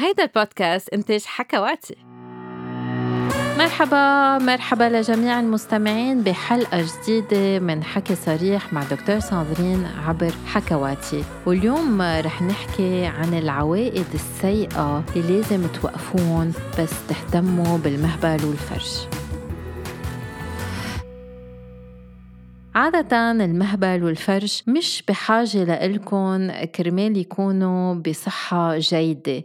هيدا البودكاست إنتاج حكواتي. مرحبا مرحبا لجميع المستمعين بحلقة جديدة من حكي صريح مع دكتور ساندرين عبر حكواتي. واليوم رح نحكي عن العوائد السيئة اللي لازم توقفون بس تهتموا بالمهبل والفرش عادة المهبل والفرش مش بحاجة لإلكن كرمال يكونوا بصحة جيدة.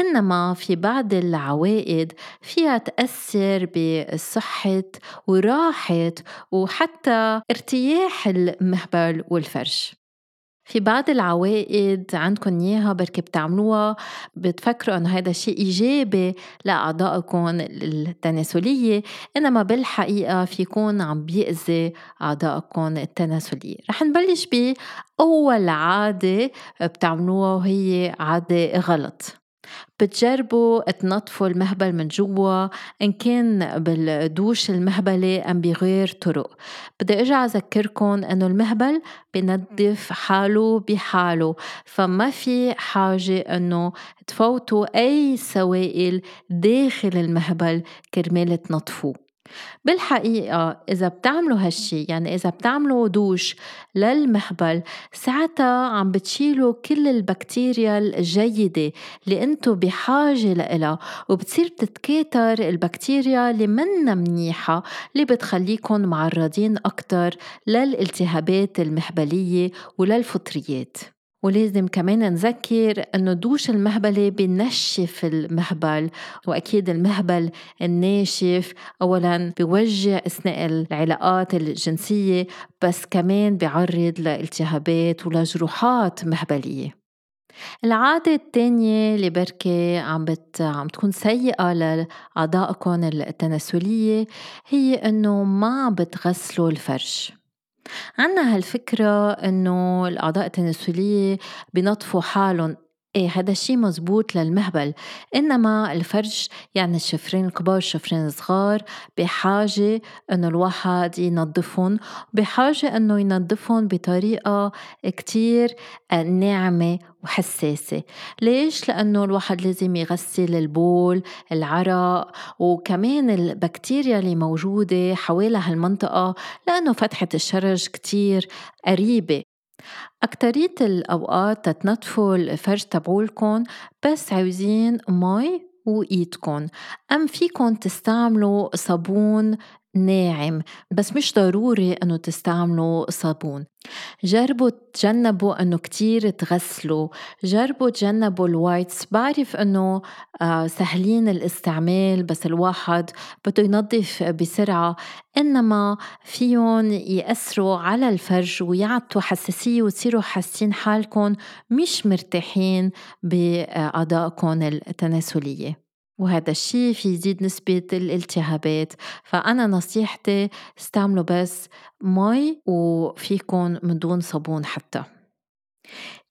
إنما في بعض العوائد فيها تأثر بصحة وراحة وحتى ارتياح المهبل والفرش. في بعض العوائد عندكم إياها بركي بتعملوها بتفكروا إنه هذا شيء إيجابي لأعضائكم التناسلية إنما بالحقيقة في يكون عم بيأذي أعضائكم التناسلية. رح نبلش بأول عادة بتعملوها وهي عادة غلط. بتجربوا تنظفوا المهبل من جوا إن كان بالدوش المهبلة أم بغير طرق. بدي أرجع أذكركم إنه المهبل بنظف حاله بحاله فما في حاجة إنه تفوتوا أي سوائل داخل المهبل كرمال تنظفوه. بالحقيقة إذا بتعملوا هالشي يعني إذا بتعملوا دوش للمهبل ساعتها عم بتشيلوا كل البكتيريا الجيدة اللي انتو بحاجة لإلها وبتصير بتتكاثر البكتيريا اللي منا منيحة اللي بتخليكم معرضين أكتر للالتهابات المهبلية وللفطريات. ولازم كمان نذكر إنه دوش المهبلة بنشف المهبل وأكيد المهبل الناشف اولا بوجع أثناء العلاقات الجنسية بس كمان بيعرض لالتهابات ولجروحات مهبلية. العادة الثانية اللي بركي عم بت عم تكون سيئة لأعضائكم التناسلية هي إنه ما بتغسلوا الفرش. عنا هالفكرة إنه الأعضاء التناسلية بنطفوا حالهم. إيه هذا الشيء مزبوط للمهبل. إنما الفرج يعني الشفرين الكبار الشفرين الصغار بحاجة إنه الواحد ينظفهم بحاجة إنه ينظفهم بطريقة كتير ناعمة وحساسة. ليش؟ لأنه الواحد لازم يغسل البول العرق وكمان البكتيريا اللي موجودة حوالي هالمنطقة لأنه فتحة الشرج كتير قريبة. أكترية الأوقات تتنظفوا الفرج تبعولكن بس عاوزين مي وإيدكن. أم فيكن تستعملوا صابون ناعم بس مش ضروري إنه تستعملوا صابون. جربوا تجنبوا إنه كتير تغسلوا. جربوا تجنبوا ال wipes. بعرف إنه آه، سهلين الاستعمال بس الواحد بده ينظف بسرعة. إنما فيهم يأثروا على الفرج ويعطوا حساسية وتصيروا حاسين حالكم مش مرتاحين بأعضائكم التناسلية. وهذا الشيء في يزيد نسبة الالتهابات. فأنا نصيحتي استعملوا بس مي وفيكن من دون صابون حتى.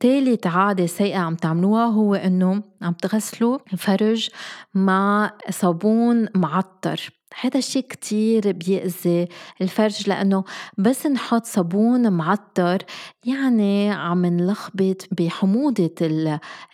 تالت عادة سيئة عم تعملوها هو إنه عم تغسلوا الفرج مع صابون معطر. هذا الشيء كتير بيأذي الفرج لأنه بس نحط صابون معطر يعني عم نلخبط بحموضة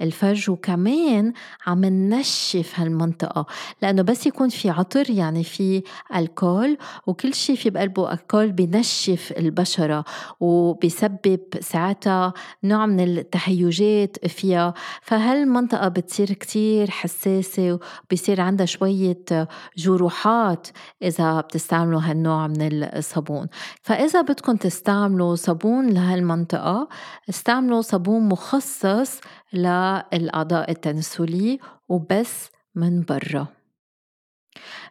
الفرج وكمان عم ننشف هالمنطقة لأنه بس يكون في عطر يعني في الكول وكل شيء في بقلبه الكول بنشف البشرة وبيسبب ساعتها نوع من التهيجات فيها. فهالمنطقة بتصير كتير حساسة وبصير عندها شوية جروحات مرات إذا بتستعملوا هالنوع من الصابون. فإذا بدكم تستعملوا صابون لهالمنطقة استعملوا صابون مخصص للأعضاء التناسلية وبس من برا.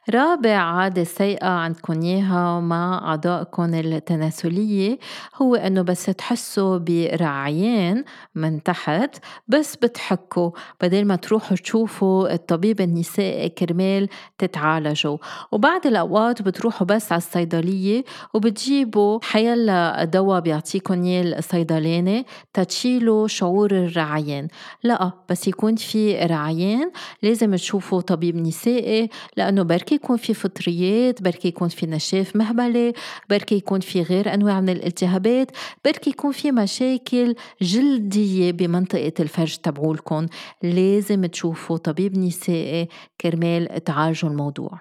رابع عادة سيئة عندكم إياها مع أعضائكم التناسلية هو إنه بس تحسوا برعيان من تحت بس بتحكوا بدل ما تروحوا تشوفوا الطبيب النسائي كرمال تتعالجوا. وبعد الأوقات بتروحوا بس على الصيدلية وبتجيبوا حيلا دواء بيعطيكم إياه الصيدلاني تتشيلوا شعور الرعيان لا بس يكون في رعيان لازم تشوفوا طبيب نسائي لأنه بركي بركي يكون في فطريات بركي يكون في نشاف مهبلة بركي يكون في غير أنواع من الالتهابات بركي يكون في مشاكل جلدية بمنطقة الفرج تبعولكم لازم تشوفوا طبيب نسائي كرمال تعالجوا الموضوع.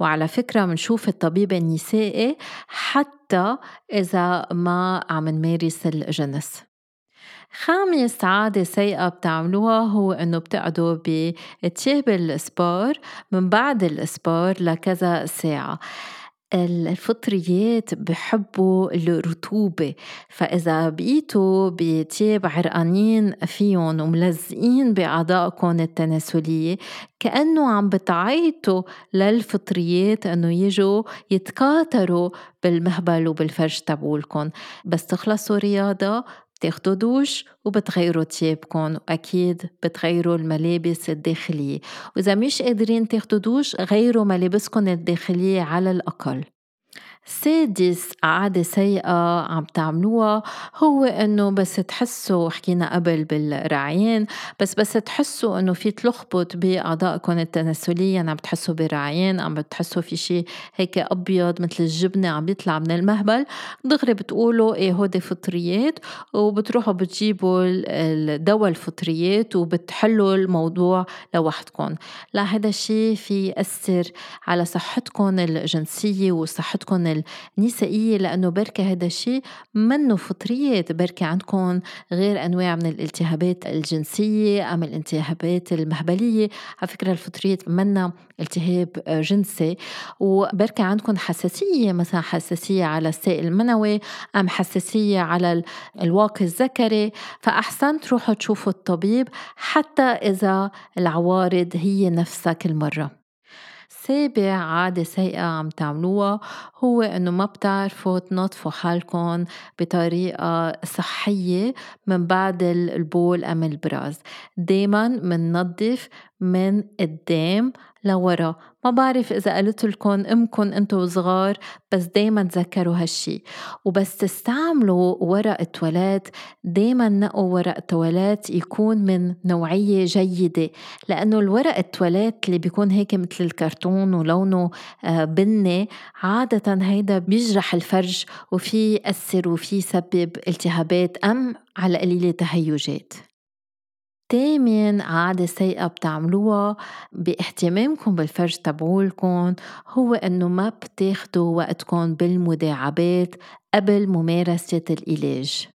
وعلى فكرة منشوف الطبيب النسائي حتى إذا ما عم نمارس الجنس. خامس عادة سيئة بتعملوها هو إنه بتقعدوا بتياب السبار من بعد السبار لكذا ساعة. الفطريات بحبوا الرطوبة فإذا بقيتوا بتياب عرقانين فيهم وملزقين بأعضائكم التناسلية كأنه عم بتعيطوا للفطريات إنه يجوا يتكاثروا بالمهبل وبالفرج تبعولكم. بس تخلصوا رياضة بتاخدوا دوش وبتغيروا تيابكم. وأكيد بتغيروا الملابس الداخلية. وإذا مش قادرين تاخدوا دوش غيروا ملابسكم الداخلية على الأقل. سادس عادة سيئة عم تعملوها. هو إنه بس تحسوا حكينا قبل بالرعيان بس بس تحسوا إنه في تلخبط بأعضائكم التناسلية عم بتحسوا برعيان عم بتحسوا في شيء هيك أبيض مثل الجبنة عم بيطلع من المهبل. دغري بتقولوا إيه هودي فطريات وبتروحوا بتجيبوا الدواء الفطريات وبتحلوا الموضوع لوحدكم. لا هذا الشيء في يأثر على صحتكم الجنسية وصحتكم النسائية لأنه بركة هذا الشيء منه فطريات بركة عندكم غير أنواع من الالتهابات الجنسية أم الالتهابات المهبلية. على فكرة الفطريات منا التهاب جنسي. وبركة عندكم حساسية مثلا حساسية على السائل المنوي أم حساسية على الواقي الذكري. فأحسن تروحوا تشوفوا الطبيب حتى إذا العوارض هي نفسها كل مرة. سابع عادة سيئة عم تعملوها هو إنه ما بتعرفوا تنظفوا حالكم بطريقة صحية من بعد البول أم البراز. دايما مننظف من قدام لورا. ما بعرف إذا قلت لكم أمكم أنتوا صغار بس دايما تذكروا هالشي. وبس تستعملوا ورق التواليت دايما نقوا ورق التواليت يكون من نوعية جيدة. لأنه الورق التواليت اللي بيكون هيك مثل الكرتون ولونه آه، بني عادة هيدا بيجرح الفرج وفي يأثر وفي يسبب التهابات أم على قليلة تهيجات. تامن عادة سيئة بتعملوها باهتمامكم بالفرج تبعولكم هو إنه ما بتاخدوا وقتكم بالمداعبات قبل ممارسة العلاج.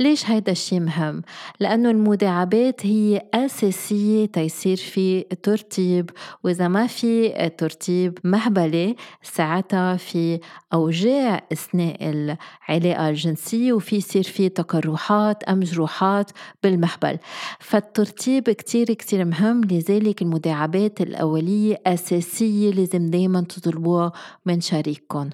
ليش هيدا الشي مهم؟ لأنه المداعبات هي أساسية تيصير في ترتيب وإذا ما في ترتيب مهبلة ساعتها في أوجاع أثناء العلاقة الجنسية وفي يصير في تقرحات أم جروحات بالمهبل. فالترتيب كتير كتير مهم. لذلك المداعبات الأولية أساسية لازم دايما تطلبوها من شريككم.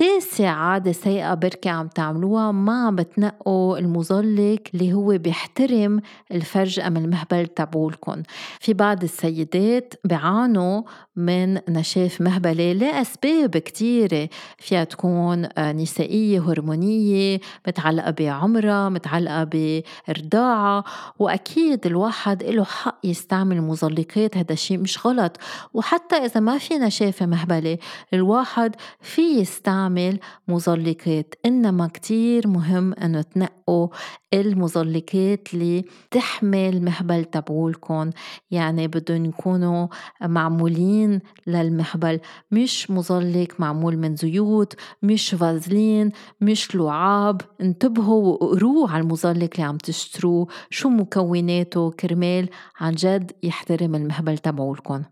تاسع عادة سيئة بركي عم تعملوها ما عم بتنقوا المظلك اللي هو بيحترم الفرج أم المهبل تبعولكم في بعض السيدات بيعانوا من نشاف مهبلة لأسباب كتيرة. فيها تكون آه، نسائية هرمونية متعلقة بعمرها متعلقة برضاعة وأكيد الواحد له حق يستعمل مظلقات هذا الشيء مش غلط. وحتى إذا ما في نشافة مهبلة الواحد في يستعمل نستعمل مظلقات إنما كتير مهم أنه تنقوا المظلقات اللي تحمي المهبل تبعولكم يعني بدهم يكونوا معمولين للمهبل مش مظلق معمول من زيوت مش فازلين مش لعاب. انتبهوا وقروا على المظلق اللي عم تشتروه شو مكوناته؟ كرمال عن جد يحترم المهبل تبعولكم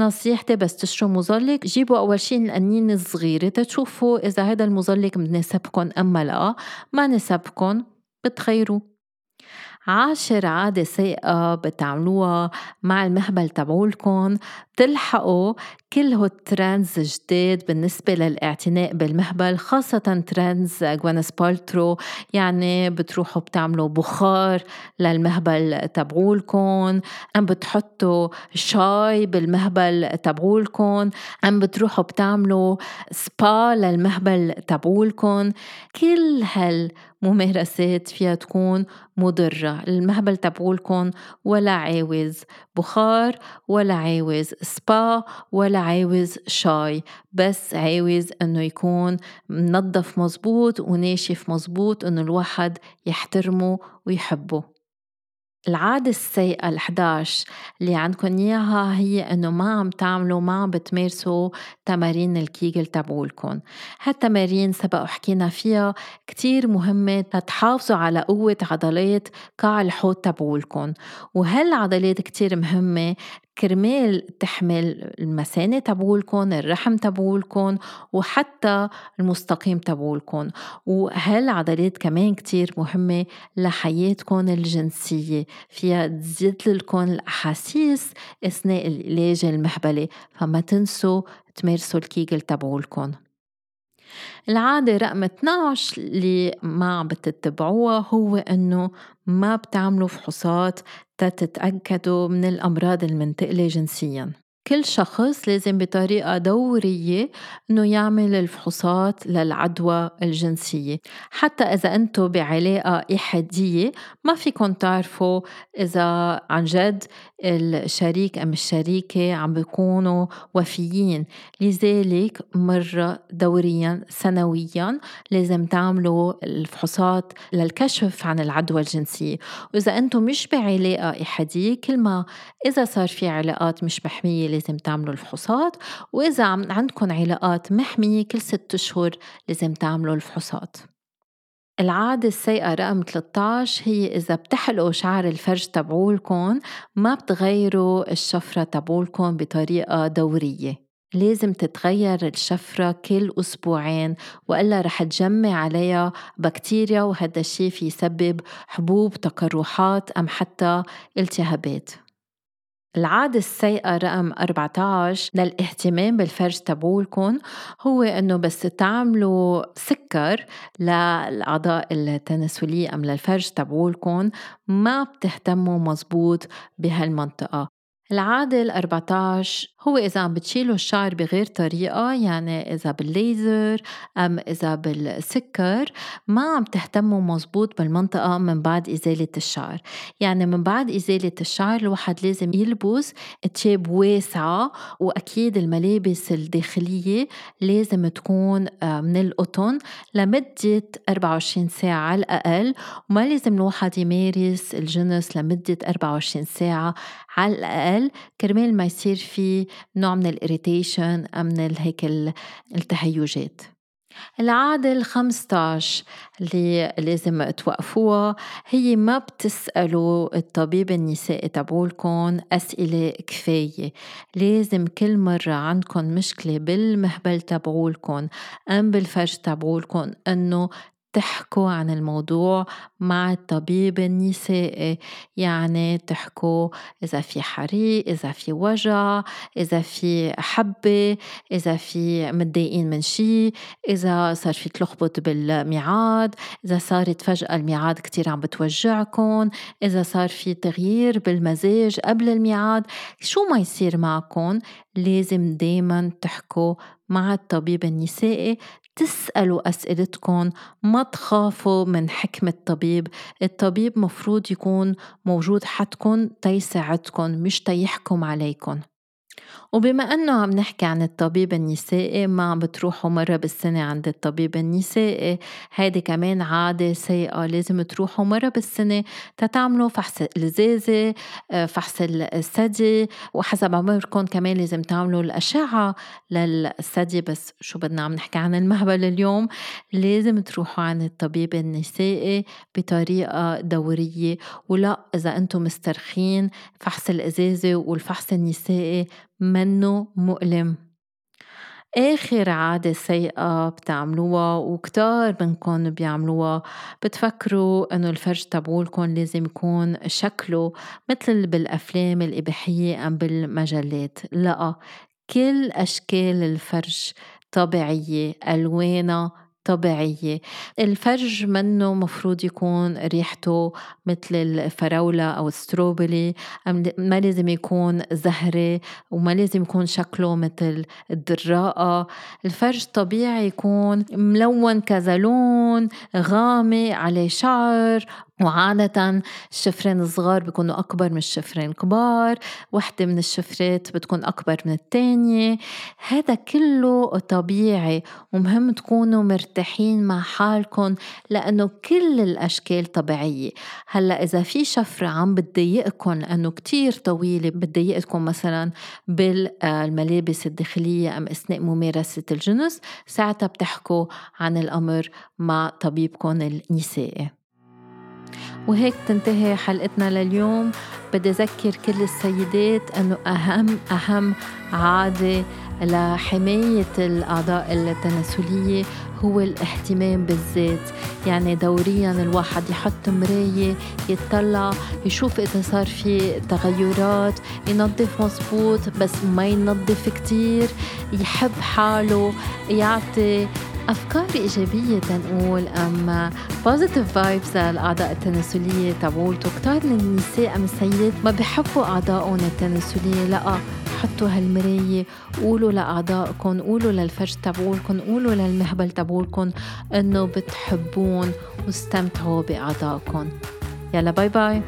نصيحتي بس تشتروا مزلق جيبوا أول شي القنينة الصغيرة تشوفوا إذا هذا المزلق مناسبكن أم لا. ما ناسبكن بتغيروا عاشر عادة سيئة بتعملوها مع المهبل تبعولكن بتلحقوا كل هو ال trends جداد بالنسبة للاعتناء بالمهبل خاصة trends غوينيث بالترو. يعني بتروحوا بتعملوا بخار للمهبل تبعولكم أم بتحطوا شاي بالمهبل تبعولكم أم بتروحوا بتعملوا سبا للمهبل تبعولكم كل هال ممارسات فيها تكون مضرة. المهبل تبعولكن ولا عاوز بخار ولا عاوز سبا ولا عاوز شاي. بس عاوز إنه يكون منظف مزبوط وناشف مزبوط إنه الواحد يحترمه ويحبه. العادة السيئة ال11 اللي عندكم إياها هي إنه ما عم تعملوا ما عم بتمارسوا تمارين الكيجل تبعولكم هالتمارين سبق وحكينا فيها كتير مهمة تتحافظوا على قوة عضلات قاع الحوض تبعولكم وهالعضلات كتير مهمة كرمال تحمل المثانة تبعولكن الرحم تبعولكن وحتى المستقيم تبعولكن. وهالعضلات كمان كتير مهمة لحياتكن الجنسية. فيها تزيد لكم الأحاسيس أثناء العلاج المهبلي فما تنسوا تمارسوا الكيجل تبعولكن. العادة رقم 12 اللي ما عم بتتبعوها هو إنه ما بتعملوا فحوصات تتأكدوا من الأمراض المنتقلة جنسياً. كل شخص لازم بطريقة دورية إنه يعمل الفحوصات للعدوى الجنسية. حتى إذا أنتم بعلاقة إحادية ما فيكم تعرفوا إذا عن جد الشريك أم الشريكة عم بيكونوا وفيين. لذلك مرة دوريا سنويا لازم تعملوا الفحوصات للكشف عن العدوى الجنسية. وإذا أنتم مش بعلاقة إحادية كل ما إذا صار في علاقات مش محمية لازم تعملوا الفحوصات وإذا عندكم علاقات محمية كل ست أشهر لازم تعملوا الفحوصات. العادة السيئة رقم 13 هي إذا بتحلقوا شعر الفرج تبعولكم ما بتغيروا الشفرة تبعولكم بطريقة دورية. لازم تتغير الشفرة كل أسبوعين وإلا رح تجمع عليها بكتيريا وهذا الشيء يسبب حبوب تقرحات أم حتى التهابات. العادة السيئة رقم 14 للاهتمام بالفرج تبعولكم هو إنه بس تعملوا سكر للأعضاء التناسلية أم للفرج تبعولكم ما بتهتموا مزبوط بهالمنطقة. العادة ال 14 هو إذا عم بتشيلوا الشعر بغير طريقة يعني إذا بالليزر أم إذا بالسكر ما عم تهتموا مزبوط بالمنطقة من بعد إزالة الشعر. يعني من بعد إزالة الشعر الواحد لازم يلبس تشاب واسعة وأكيد الملابس الداخلية لازم تكون آه، من القطن لمدة 24 ساعة على الأقل وما لازم الواحد يمارس الجنس لمدة 24 ساعة على الأقل. كرمال ما يصير في نوع من الإريتيشن أم من هيك التهيجات. العادة ال 15 اللي لازم توقفوها هي ما بتسألوا الطبيب النسائي تبعولكم أسئلة كفاية. لازم كل مرة عندكم مشكلة بالمهبل تبعولكم أم بالفرج تبعولكم أنه تحكوا عن الموضوع مع الطبيب النسائي. يعني تحكوا إذا في حريق إذا في وجع إذا في حبة إذا في متضايقين من شي إذا صار في تلخبط بالميعاد إذا صارت فجأة الميعاد كتير عم بتوجعكم إذا صار في تغيير بالمزاج قبل الميعاد. شو ما يصير معكم لازم دايما تحكوا مع الطبيب النسائي تسألوا أسئلتكم ما تخافوا من حكمة الطبيب. الطبيب مفروض يكون موجود حدكم تيساعدكم مش تيحكم عليكم. وبما أنه عم نحكي عن الطبيب النسائي ما عم بتروحوا مرة بالسنة عند الطبيب النسائي؟ هيدي كمان عادة سيئة لازم تروحوا مرة بالسنة تتعملوا فحص الزازة آه، فحص الثدي وحسب عمركم كمان لازم تعملوا الأشعة للثدي. بس شو بدنا عم نحكي عن المهبل اليوم؟ لازم تروحوا عند الطبيب النسائي بطريقة دورية. ولا إذا أنتم مسترخين فحص الإزازة والفحص النسائي منه مؤلم. آخر عادة سيئة بتعملوها وكتار منكم بيعملوها بتفكروا إنه الفرج تبعولكم لازم يكون شكله مثل بالأفلام الإباحية أم بالمجلات. لا كل أشكال الفرج طبيعية ألوانها طبيعية. الفرج منه مفروض يكون ريحته مثل الفراولة أو الستروبري ما لازم يكون زهري وما لازم يكون شكله مثل الدراءة. الفرج طبيعي يكون ملون كذا لون غامق عليه شعر وعادة الشفرين الصغار بيكونوا أكبر من الشفرين الكبار وحدة من الشفرات بتكون أكبر من التانية. هذا كله طبيعي ومهم تكونوا مرتاحين مع حالكم لأنه كل الأشكال طبيعية. هلأ إذا في شفرة عم بتضايقكم لأنه كتير طويلة بتضايقكم مثلا بالملابس الداخلية أم أثناء ممارسة الجنس ساعتها بتحكوا عن الأمر مع طبيبكم النسائي. وهيك تنتهي حلقتنا لليوم. بدي أذكر كل السيدات أنه أهم أهم عادة لحماية الأعضاء التناسلية هو الاهتمام بالذات. يعني دوريا الواحد يحط مراية يتطلع يشوف إذا صار في تغيرات ينظف مزبوط بس ما ينظف كتير. يحب حاله يعطي أفكار إيجابية تنقول أما positive vibes للأعضاء التناسلية تبعولته كتار من النساء أم السيدات؟ ما بحبوا أعضائهم التناسلية. لا حطوا هالمراية. قولوا لأعضائكم قولوا للفرج تبعولكم قولوا للمهبل تبعولكم إنه بتحبون واستمتعوا بأعضائكم يلا bye bye